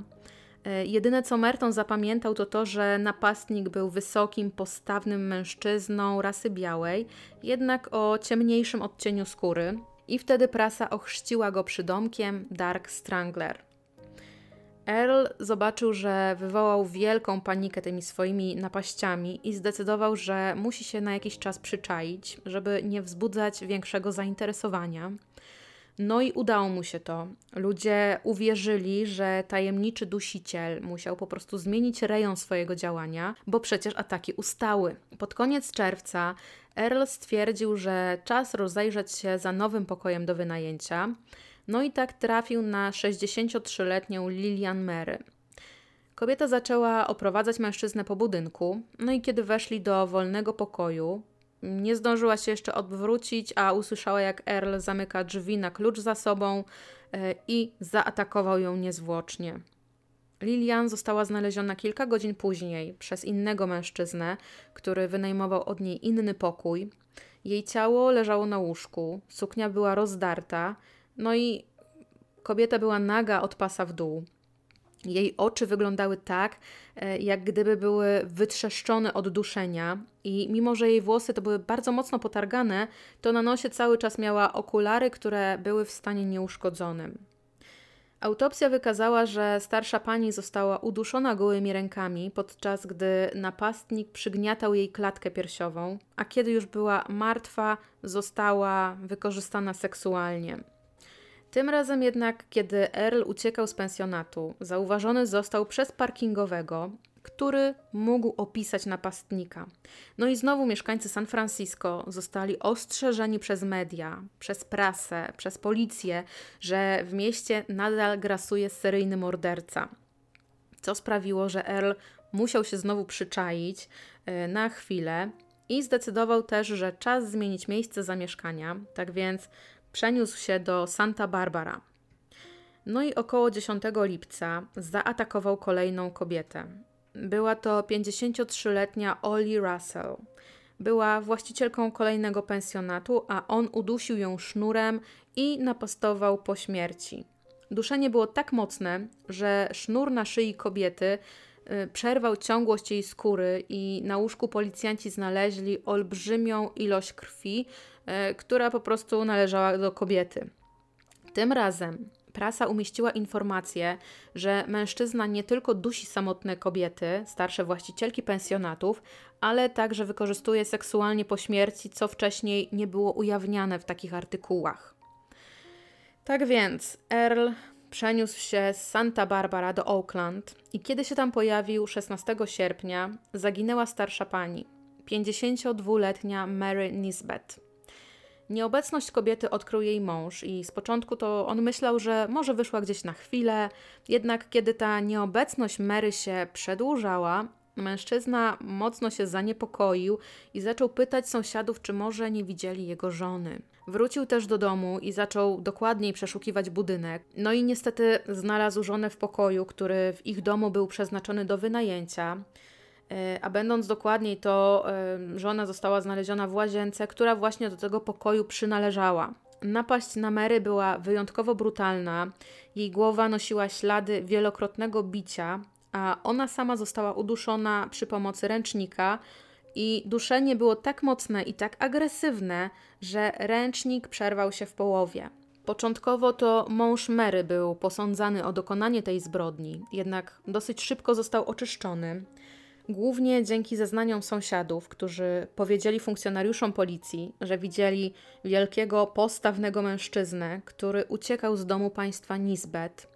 jedyne co Merton zapamiętał to to, że napastnik był wysokim, postawnym mężczyzną rasy białej, jednak o ciemniejszym odcieniu skóry. I wtedy prasa ochrzciła go przydomkiem Dark Strangler. Earl zobaczył, że wywołał wielką panikę tymi swoimi napaściami i zdecydował, że musi się na jakiś czas przyczaić, żeby nie wzbudzać większego zainteresowania. No i udało mu się to. Ludzie uwierzyli, że tajemniczy dusiciel musiał po prostu zmienić rejon swojego działania, bo przecież ataki ustały. Pod koniec czerwca Earl stwierdził, że czas rozejrzeć się za nowym pokojem do wynajęcia. No i tak trafił na 63-letnią Lilian Mary. Kobieta zaczęła oprowadzać mężczyznę po budynku, no i kiedy weszli do wolnego pokoju, nie zdążyła się jeszcze odwrócić, a usłyszała, jak Earl zamyka drzwi na klucz za sobą e, i zaatakował ją niezwłocznie. Lilian została znaleziona kilka godzin później przez innego mężczyznę, który wynajmował od niej inny pokój. Jej ciało leżało na łóżku, suknia była rozdarta, no i kobieta była naga od pasa w dół. Jej oczy wyglądały tak, e, jak gdyby były wytrzeszczone od duszenia, i mimo że jej włosy to były bardzo mocno potargane, to na nosie cały czas miała okulary, które były w stanie nieuszkodzonym. Autopsja wykazała, że starsza pani została uduszona gołymi rękami, podczas gdy napastnik przygniatał jej klatkę piersiową, a kiedy już była martwa, została wykorzystana seksualnie. Tym razem jednak, kiedy Earl uciekał z pensjonatu, zauważony został przez parkingowego, który mógł opisać napastnika. No i znowu mieszkańcy San Francisco zostali ostrzeżeni przez media, przez prasę, przez policję, że w mieście nadal grasuje seryjny morderca. Co sprawiło, że Earl musiał się znowu przyczaić e, na chwilę i zdecydował też, że czas zmienić miejsce zamieszkania. Tak więc przeniósł się do Santa Barbara. No i około 10 lipca zaatakował kolejną kobietę. Była to 53-letnia Ollie Russell. Była właścicielką kolejnego pensjonatu, a on udusił ją sznurem i napastował po śmierci. Duszenie było tak mocne, że sznur na szyi kobiety y, przerwał ciągłość jej skóry i na łóżku policjanci znaleźli olbrzymią ilość krwi, która po prostu należała do kobiety. Tym razem prasa umieściła informację, że mężczyzna nie tylko dusi samotne kobiety, starsze właścicielki pensjonatów, ale także wykorzystuje seksualnie po śmierci, co wcześniej nie było ujawniane w takich artykułach. Tak więc Earl przeniósł się z Santa Barbara do Oakland i kiedy się tam pojawił 16 sierpnia, zaginęła starsza pani, 52-letnia Mary Nisbet. Nieobecność kobiety odkrył jej mąż i z początku to on myślał, że może wyszła gdzieś na chwilę, jednak kiedy ta nieobecność Mary się przedłużała, mężczyzna mocno się zaniepokoił i zaczął pytać sąsiadów, czy może nie widzieli jego żony. Wrócił też do domu i zaczął dokładniej przeszukiwać budynek. No i niestety znalazł żonę w pokoju, który w ich domu był przeznaczony do wynajęcia. E, a będąc dokładniej, to żona została znaleziona w łazience, która właśnie do tego pokoju przynależała. Napaść na Mary była wyjątkowo brutalna. Jej głowa nosiła ślady wielokrotnego bicia, a ona sama została uduszona przy pomocy ręcznika. I duszenie było tak mocne i tak agresywne, że ręcznik przerwał się w połowie. Początkowo to mąż Mary był posądzany o dokonanie tej zbrodni, jednak dosyć szybko został oczyszczony głównie dzięki zeznaniom sąsiadów, którzy powiedzieli funkcjonariuszom policji, że widzieli wielkiego, postawnego mężczyznę, który uciekał z domu państwa Nisbet.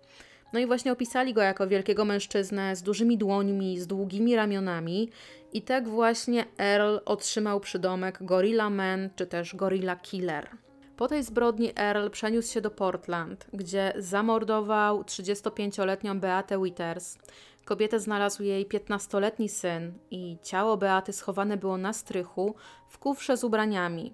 No i właśnie opisali go jako wielkiego mężczyznę z dużymi dłońmi, z długimi ramionami. I tak właśnie Earl otrzymał przydomek Gorilla Man czy też Gorilla Killer. Po tej zbrodni Earl przeniósł się do Portland, gdzie zamordował 35-letnią Beatę Withers, Kobietę znalazł jej 15-letni syn i ciało Beaty schowane było na strychu w kufrze z ubraniami.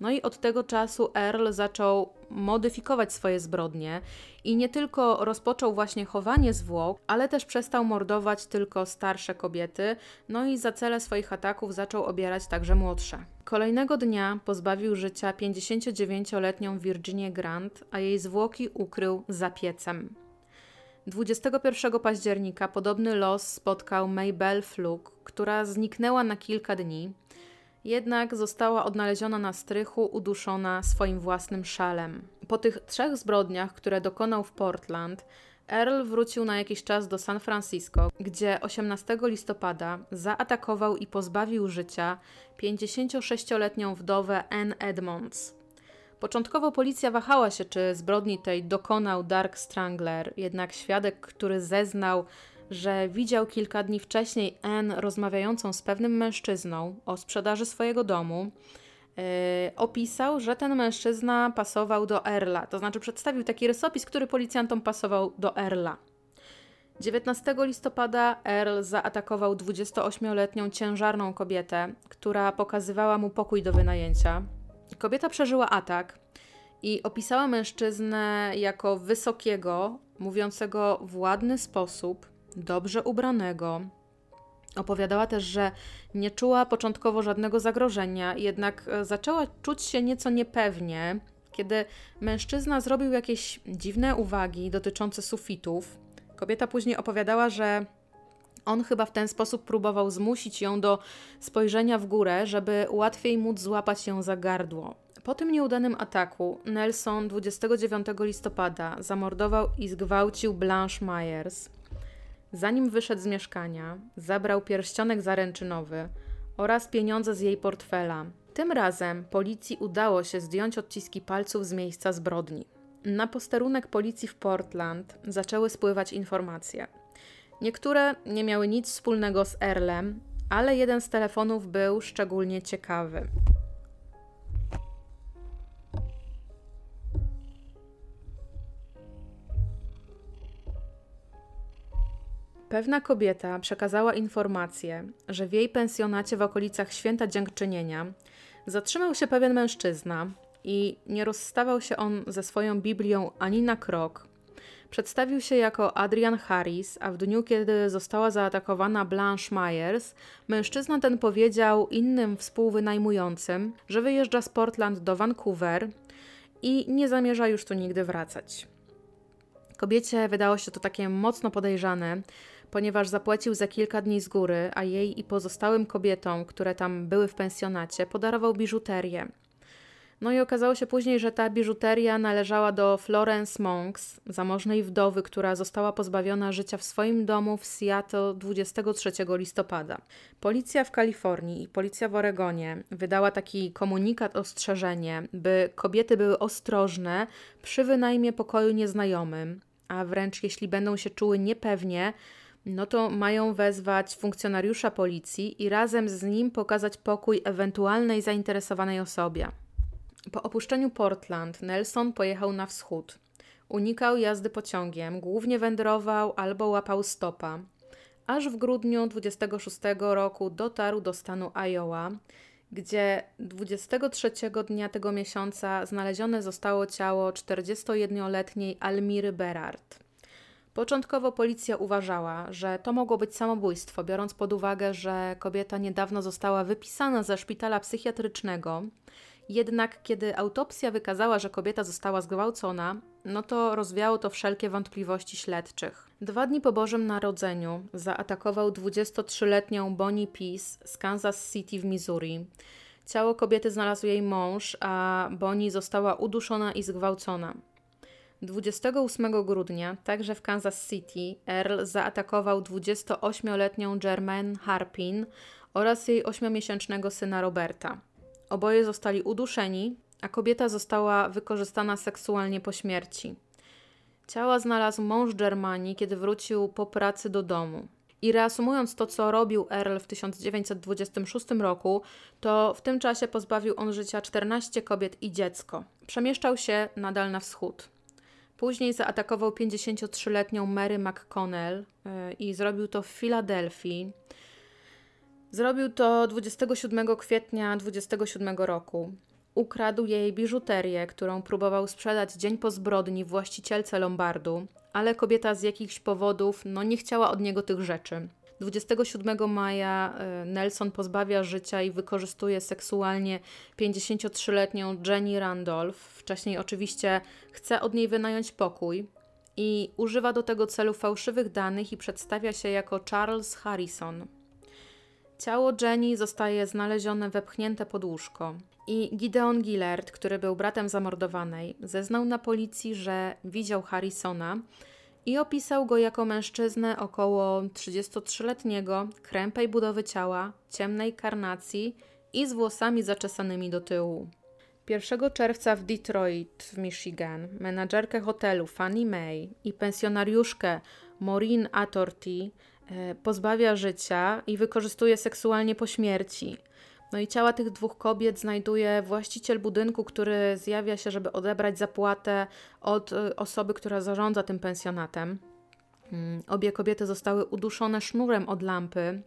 No i od tego czasu Earl zaczął modyfikować swoje zbrodnie i nie tylko rozpoczął właśnie chowanie zwłok, ale też przestał mordować tylko starsze kobiety, no i za cele swoich ataków zaczął obierać także młodsze. Kolejnego dnia pozbawił życia 59-letnią Virginię Grant, a jej zwłoki ukrył za piecem. 21 października podobny los spotkał Maybell Fluke, która zniknęła na kilka dni, jednak została odnaleziona na strychu, uduszona swoim własnym szalem. Po tych trzech zbrodniach, które dokonał w Portland, Earl wrócił na jakiś czas do San Francisco, gdzie 18 listopada zaatakował i pozbawił życia 56-letnią wdowę Anne Edmonds. Początkowo policja wahała się, czy zbrodni tej dokonał Dark Strangler, jednak świadek, który zeznał, że widział kilka dni wcześniej Anne rozmawiającą z pewnym mężczyzną o sprzedaży swojego domu, yy, opisał, że ten mężczyzna pasował do Erla. To znaczy przedstawił taki rysopis, który policjantom pasował do Erla. 19 listopada Earl zaatakował 28-letnią ciężarną kobietę, która pokazywała mu pokój do wynajęcia. Kobieta przeżyła atak i opisała mężczyznę jako wysokiego, mówiącego w ładny sposób, dobrze ubranego. Opowiadała też, że nie czuła początkowo żadnego zagrożenia, jednak e, zaczęła czuć się nieco niepewnie, kiedy mężczyzna zrobił jakieś dziwne uwagi dotyczące sufitów. Kobieta później opowiadała, że on chyba w ten sposób próbował zmusić ją do spojrzenia w górę, żeby łatwiej móc złapać ją za gardło. Po tym nieudanym ataku Nelson 29 listopada zamordował i zgwałcił Blanche Myers. Zanim wyszedł z mieszkania, zabrał pierścionek zaręczynowy oraz pieniądze z jej portfela. Tym razem policji udało się zdjąć odciski palców z miejsca zbrodni. Na posterunek policji w Portland zaczęły spływać informacje. Niektóre nie miały nic wspólnego z Earlem, ale jeden z telefonów był szczególnie ciekawy. Pewna kobieta przekazała informację, że w jej pensjonacie w okolicach Święta Dziękczynienia zatrzymał się pewien mężczyzna i nie rozstawał się on ze swoją Biblią ani na krok. Przedstawił się jako Adrian Harris, a w dniu, kiedy została zaatakowana Blanche Myers, mężczyzna ten powiedział innym współwynajmującym, że wyjeżdża z Portland do Vancouver i nie zamierza już tu nigdy wracać. Kobiecie wydało się to takie mocno podejrzane, ponieważ zapłacił za kilka dni z góry, a jej i pozostałym kobietom, które tam były w pensjonacie, podarował biżuterię. No i okazało się później, że ta biżuteria należała do Florence Monks, zamożnej wdowy, która została pozbawiona życia w swoim domu w Seattle 23 listopada. Policja w Kalifornii i policja w Oregonie wydała taki komunikat ostrzeżenie, by kobiety były ostrożne przy wynajmie pokoju nieznajomym, a wręcz jeśli będą się czuły niepewnie, no to mają wezwać funkcjonariusza policji i razem z nim pokazać pokój ewentualnej zainteresowanej osobie. Po opuszczeniu Portland Nelson pojechał na wschód. Unikał jazdy pociągiem, głównie wędrował albo łapał stopa. Aż w grudniu 26 roku dotarł do stanu Iowa, gdzie 23 dnia tego miesiąca znalezione zostało ciało 41-letniej Almiry Berard. Początkowo policja uważała, że to mogło być samobójstwo, biorąc pod uwagę, że kobieta niedawno została wypisana ze szpitala psychiatrycznego. Jednak kiedy autopsja wykazała, że kobieta została zgwałcona, no to rozwiało to wszelkie wątpliwości śledczych. Dwa dni po Bożym Narodzeniu zaatakował 23-letnią Bonnie Peace z Kansas City w Missouri. Ciało kobiety znalazł jej mąż, a Bonnie została uduszona i zgwałcona. 28 grudnia, także w Kansas City, Earl zaatakował 28-letnią Germaine Harpin oraz jej 8-miesięcznego syna Roberta. Oboje zostali uduszeni, a kobieta została wykorzystana seksualnie po śmierci. Ciała znalazł mąż Germanii, kiedy wrócił po pracy do domu. I reasumując to, co robił Earl w 1926 roku, to w tym czasie pozbawił on życia 14 kobiet i dziecko. Przemieszczał się nadal na wschód. Później zaatakował 53-letnią Mary McConnell yy, i zrobił to w Filadelfii. Zrobił to 27 kwietnia 27 roku. Ukradł jej biżuterię, którą próbował sprzedać dzień po zbrodni właścicielce Lombardu, ale kobieta z jakichś powodów no, nie chciała od niego tych rzeczy. 27 maja e, Nelson pozbawia życia i wykorzystuje seksualnie 53-letnią Jenny Randolph. Wcześniej oczywiście chce od niej wynająć pokój i używa do tego celu fałszywych danych i przedstawia się jako Charles Harrison. Ciało Jenny zostaje znalezione wepchnięte pod łóżko. I Gideon Gillard, który był bratem zamordowanej, zeznał na policji, że widział Harrisona i opisał go jako mężczyznę około 33-letniego, krępej budowy ciała, ciemnej karnacji i z włosami zaczesanymi do tyłu. 1 czerwca w Detroit, w Michigan, menadżerkę hotelu Fannie Mae i pensjonariuszkę Maureen Atorty pozbawia życia i wykorzystuje seksualnie po śmierci. No i ciała tych dwóch kobiet znajduje właściciel budynku, który zjawia się, żeby odebrać zapłatę od y, osoby, która zarządza tym pensjonatem. Mm, obie kobiety zostały uduszone sznurem od lampy.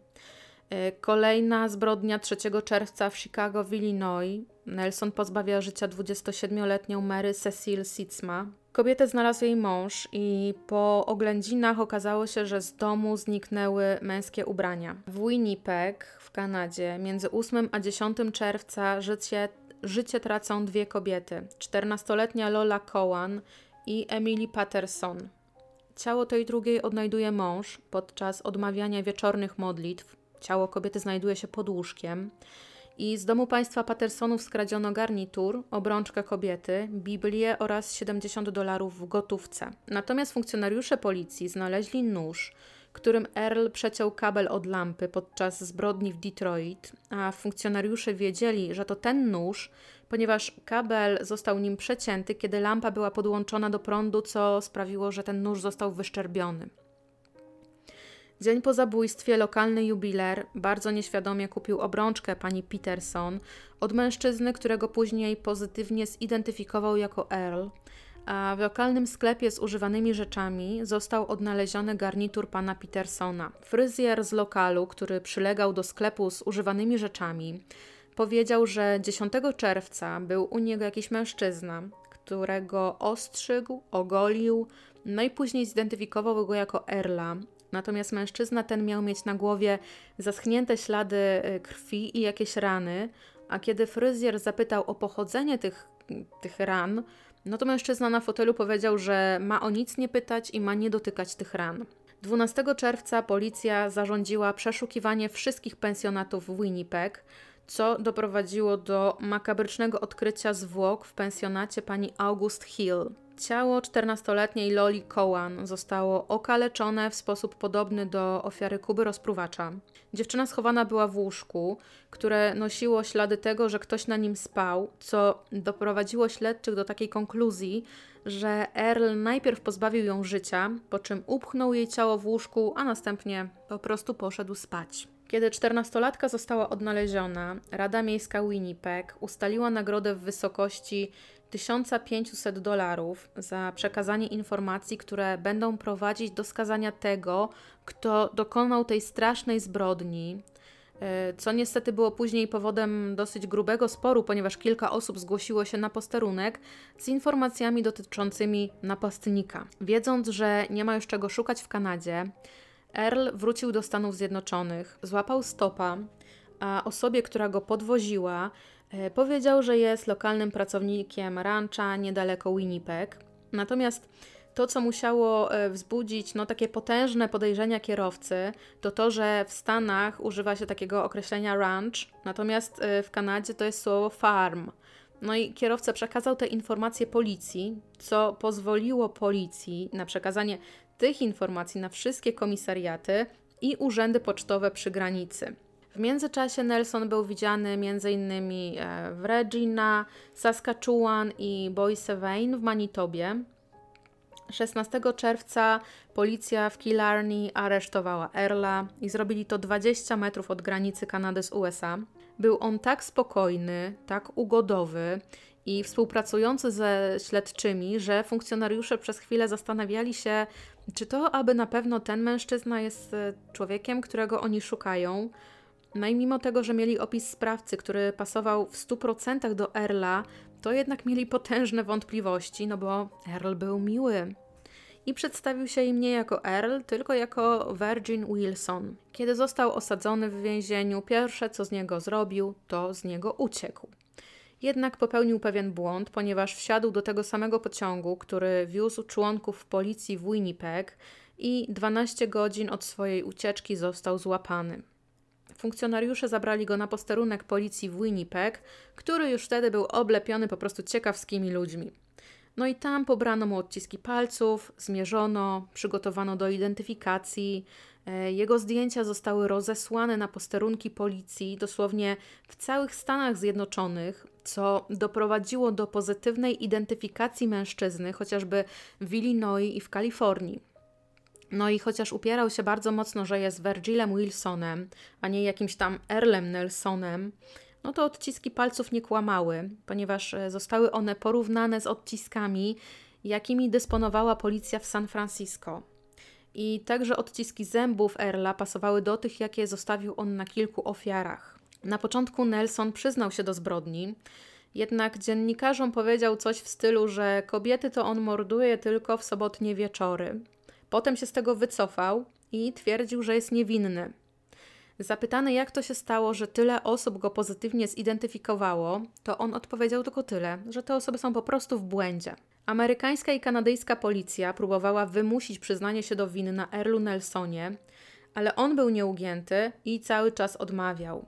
Y, kolejna zbrodnia 3 czerwca w Chicago w Illinois. Nelson pozbawia życia 27-letnią Mary Cecil Sitzma. Kobietę znalazł jej mąż i po oględzinach okazało się, że z domu zniknęły męskie ubrania. W Winnipeg w Kanadzie między 8 a 10 czerwca życie, życie tracą dwie kobiety: 14-letnia Lola Cowan i Emily Patterson. ciało tej drugiej odnajduje mąż podczas odmawiania wieczornych modlitw. Ciało kobiety znajduje się pod łóżkiem. I z domu państwa Pattersonów skradziono garnitur, obrączkę kobiety, Biblię oraz 70 dolarów w gotówce. Natomiast funkcjonariusze policji znaleźli nóż, którym Earl przeciął kabel od lampy podczas zbrodni w Detroit, a funkcjonariusze wiedzieli, że to ten nóż, ponieważ kabel został nim przecięty, kiedy lampa była podłączona do prądu, co sprawiło, że ten nóż został wyszczerbiony. Dzień po zabójstwie lokalny jubiler bardzo nieświadomie kupił obrączkę pani Peterson od mężczyzny, którego później pozytywnie zidentyfikował jako Earl, a w lokalnym sklepie z używanymi rzeczami został odnaleziony garnitur pana Petersona. Fryzjer z lokalu, który przylegał do sklepu z używanymi rzeczami, powiedział, że 10 czerwca był u niego jakiś mężczyzna, którego ostrzygł, ogolił, no i później zidentyfikował go jako Erla. Natomiast mężczyzna ten miał mieć na głowie zaschnięte ślady y, krwi i jakieś rany, a kiedy fryzjer zapytał o pochodzenie tych, tych ran, no to mężczyzna na fotelu powiedział, że ma o nic nie pytać i ma nie dotykać tych ran. 12 czerwca policja zarządziła przeszukiwanie wszystkich pensjonatów w Winnipeg, co doprowadziło do makabrycznego odkrycia zwłok w pensjonacie pani August Hill. Ciało 14-letniej Loli Cowan zostało okaleczone w sposób podobny do ofiary Kuby rozpruwacza. Dziewczyna schowana była w łóżku, które nosiło ślady tego, że ktoś na nim spał, co doprowadziło śledczych do takiej konkluzji, że Earl najpierw pozbawił ją życia, po czym upchnął jej ciało w łóżku, a następnie po prostu poszedł spać. Kiedy czternastolatka została odnaleziona, Rada Miejska Winnipeg ustaliła nagrodę w wysokości 1500 dolarów za przekazanie informacji, które będą prowadzić do skazania tego, kto dokonał tej strasznej zbrodni, e, co niestety było później powodem dosyć grubego sporu, ponieważ kilka osób zgłosiło się na posterunek z informacjami dotyczącymi napastnika. Wiedząc, że nie ma już czego szukać w Kanadzie, Earl wrócił do Stanów Zjednoczonych, złapał stopa, a osobie, która go podwoziła, powiedział, że jest lokalnym pracownikiem rancha niedaleko Winnipeg. Natomiast to, co musiało e, wzbudzić no, takie potężne podejrzenia kierowcy, to to, że w Stanach używa się takiego określenia ranch, natomiast e, w Kanadzie to jest słowo farm. No i kierowca przekazał te informacje policji, co pozwoliło policji na przekazanie tych informacji na wszystkie komisariaty i urzędy pocztowe przy granicy. W międzyczasie Nelson był widziany m.in. E, w Regina, Saskatchewan i Boise Vane w Manitobie. 16 czerwca policja w Killarney aresztowała Erla i zrobili to 20 metrów od granicy Kanady z USA. Był on tak spokojny, tak ugodowy i współpracujący ze śledczymi, że funkcjonariusze przez chwilę zastanawiali się, czy to aby na pewno ten mężczyzna jest e, człowiekiem, którego oni szukają. No i mimo tego, że mieli opis sprawcy, który pasował w 100% do Erla, to jednak mieli potężne wątpliwości, no bo Earl był miły. I przedstawił się im nie jako Earl, tylko jako Virgin Wilson. Kiedy został osadzony w więzieniu, pierwsze co z niego zrobił, to z niego uciekł. Jednak popełnił pewien błąd, ponieważ wsiadł do tego samego pociągu, który wiózł członków policji w Winnipeg i 12 godzin od swojej ucieczki został złapany. Funkcjonariusze zabrali go na posterunek policji w Winnipeg, który już wtedy był oblepiony po prostu ciekawskimi ludźmi. No i tam pobrano mu odciski palców, zmierzono, przygotowano do identyfikacji. E, jego zdjęcia zostały rozesłane na posterunki policji dosłownie w całych Stanach Zjednoczonych, co doprowadziło do pozytywnej identyfikacji mężczyzny, chociażby w Illinois i w Kalifornii. No i chociaż upierał się bardzo mocno, że jest Virgilem Wilsonem, a nie jakimś tam Earlem Nelsonem, no to odciski palców nie kłamały, ponieważ e, zostały one porównane z odciskami, jakimi dysponowała policja w San Francisco. I także odciski zębów Erla pasowały do tych, jakie zostawił on na kilku ofiarach. Na początku Nelson przyznał się do zbrodni, jednak dziennikarzom powiedział coś w stylu, że kobiety to on morduje tylko w sobotnie wieczory. Potem się z tego wycofał i twierdził, że jest niewinny. Zapytany, jak to się stało, że tyle osób go pozytywnie zidentyfikowało, to on odpowiedział tylko tyle, że te osoby są po prostu w błędzie. Amerykańska i kanadyjska policja próbowała wymusić przyznanie się do winy na Earlu Nelsonie, ale on był nieugięty i cały czas odmawiał.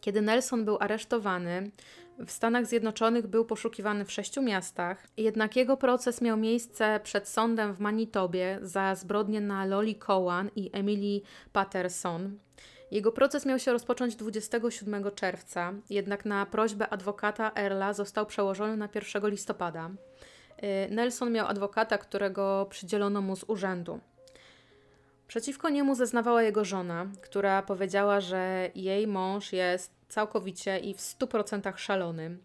Kiedy Nelson był aresztowany, w Stanach Zjednoczonych był poszukiwany w sześciu miastach, jednak jego proces miał miejsce przed sądem w Manitobie za zbrodnie na Loli Cowan i Emily Patterson. Jego proces miał się rozpocząć 27 czerwca, jednak na prośbę adwokata Erla został przełożony na 1 listopada. Y, Nelson miał adwokata, którego przydzielono mu z urzędu. Przeciwko niemu zeznawała jego żona, która powiedziała, że jej mąż jest całkowicie i w 100% szalony.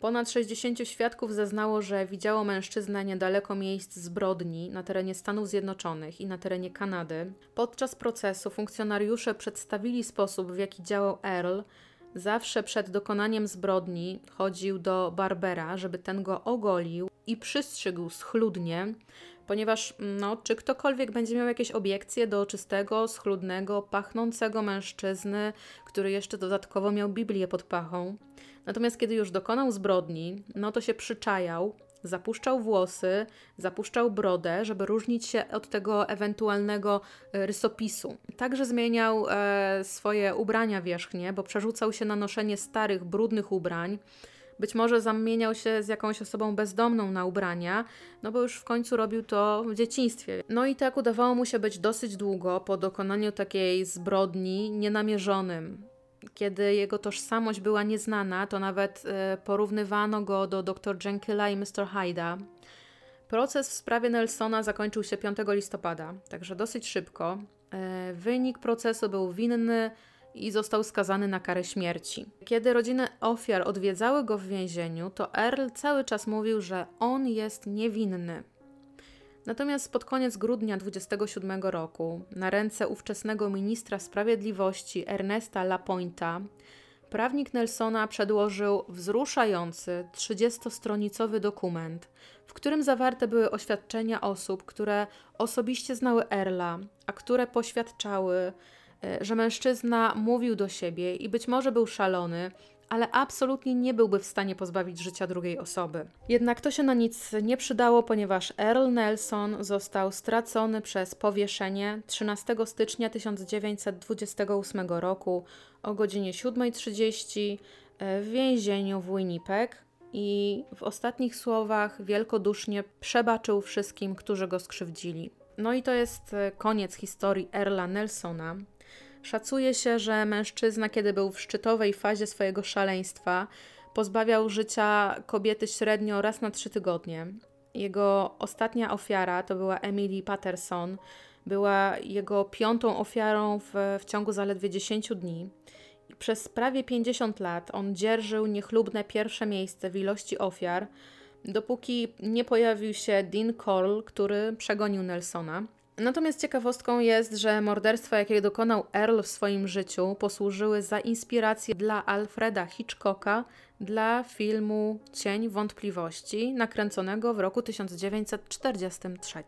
Ponad 60 świadków zeznało, że widziało mężczyznę niedaleko miejsc zbrodni na terenie Stanów Zjednoczonych i na terenie Kanady. Podczas procesu funkcjonariusze przedstawili sposób, w jaki działał Earl. Zawsze przed dokonaniem zbrodni chodził do Barbera, żeby ten go ogolił i przystrzygł schludnie, ponieważ no, czy ktokolwiek będzie miał jakieś obiekcje do czystego, schludnego, pachnącego mężczyzny, który jeszcze dodatkowo miał Biblię pod pachą. Natomiast kiedy już dokonał zbrodni, no to się przyczajał, zapuszczał włosy, zapuszczał brodę, żeby różnić się od tego ewentualnego e, rysopisu. Także zmieniał e, swoje ubrania wierzchnie, bo przerzucał się na noszenie starych, brudnych ubrań. Być może zamieniał się z jakąś osobą bezdomną na ubrania, no bo już w końcu robił to w dzieciństwie. No i tak udawało mu się być dosyć długo po dokonaniu takiej zbrodni nienamierzonym. Kiedy jego tożsamość była nieznana, to nawet e, porównywano go do dr Jenkilla i Mr. Hyda. Proces w sprawie Nelsona zakończył się 5 listopada, także dosyć szybko. E, wynik procesu był winny i został skazany na karę śmierci. Kiedy rodziny ofiar odwiedzały go w więzieniu, to Earl cały czas mówił, że on jest niewinny. Natomiast pod koniec grudnia 27 roku, na ręce ówczesnego ministra sprawiedliwości Ernesta Lapointa, prawnik Nelsona przedłożył wzruszający 30-stronicowy dokument, w którym zawarte były oświadczenia osób, które osobiście znały Erla, a które poświadczały, że mężczyzna mówił do siebie i być może był szalony, ale absolutnie nie byłby w stanie pozbawić życia drugiej osoby. Jednak to się na nic nie przydało, ponieważ Earl Nelson został stracony przez powieszenie 13 stycznia 1928 roku o godzinie 7.30 e, w więzieniu w Winnipeg i w ostatnich słowach wielkodusznie przebaczył wszystkim, którzy go skrzywdzili. No i to jest e, koniec historii Erla Nelsona. Szacuje się, że mężczyzna, kiedy był w szczytowej fazie swojego szaleństwa, pozbawiał życia kobiety średnio raz na trzy tygodnie. Jego ostatnia ofiara to była Emily Patterson. Była jego piątą ofiarą w, w ciągu zaledwie 10 dni. I przez prawie 50 lat on dzierżył niechlubne pierwsze miejsce w ilości ofiar, dopóki nie pojawił się Dean Cole, który przegonił Nelsona. Natomiast ciekawostką jest, że morderstwa, jakie dokonał Earl w swoim życiu, posłużyły za inspirację dla Alfreda Hitchcocka dla filmu Cień Wątpliwości, nakręconego w roku 1943.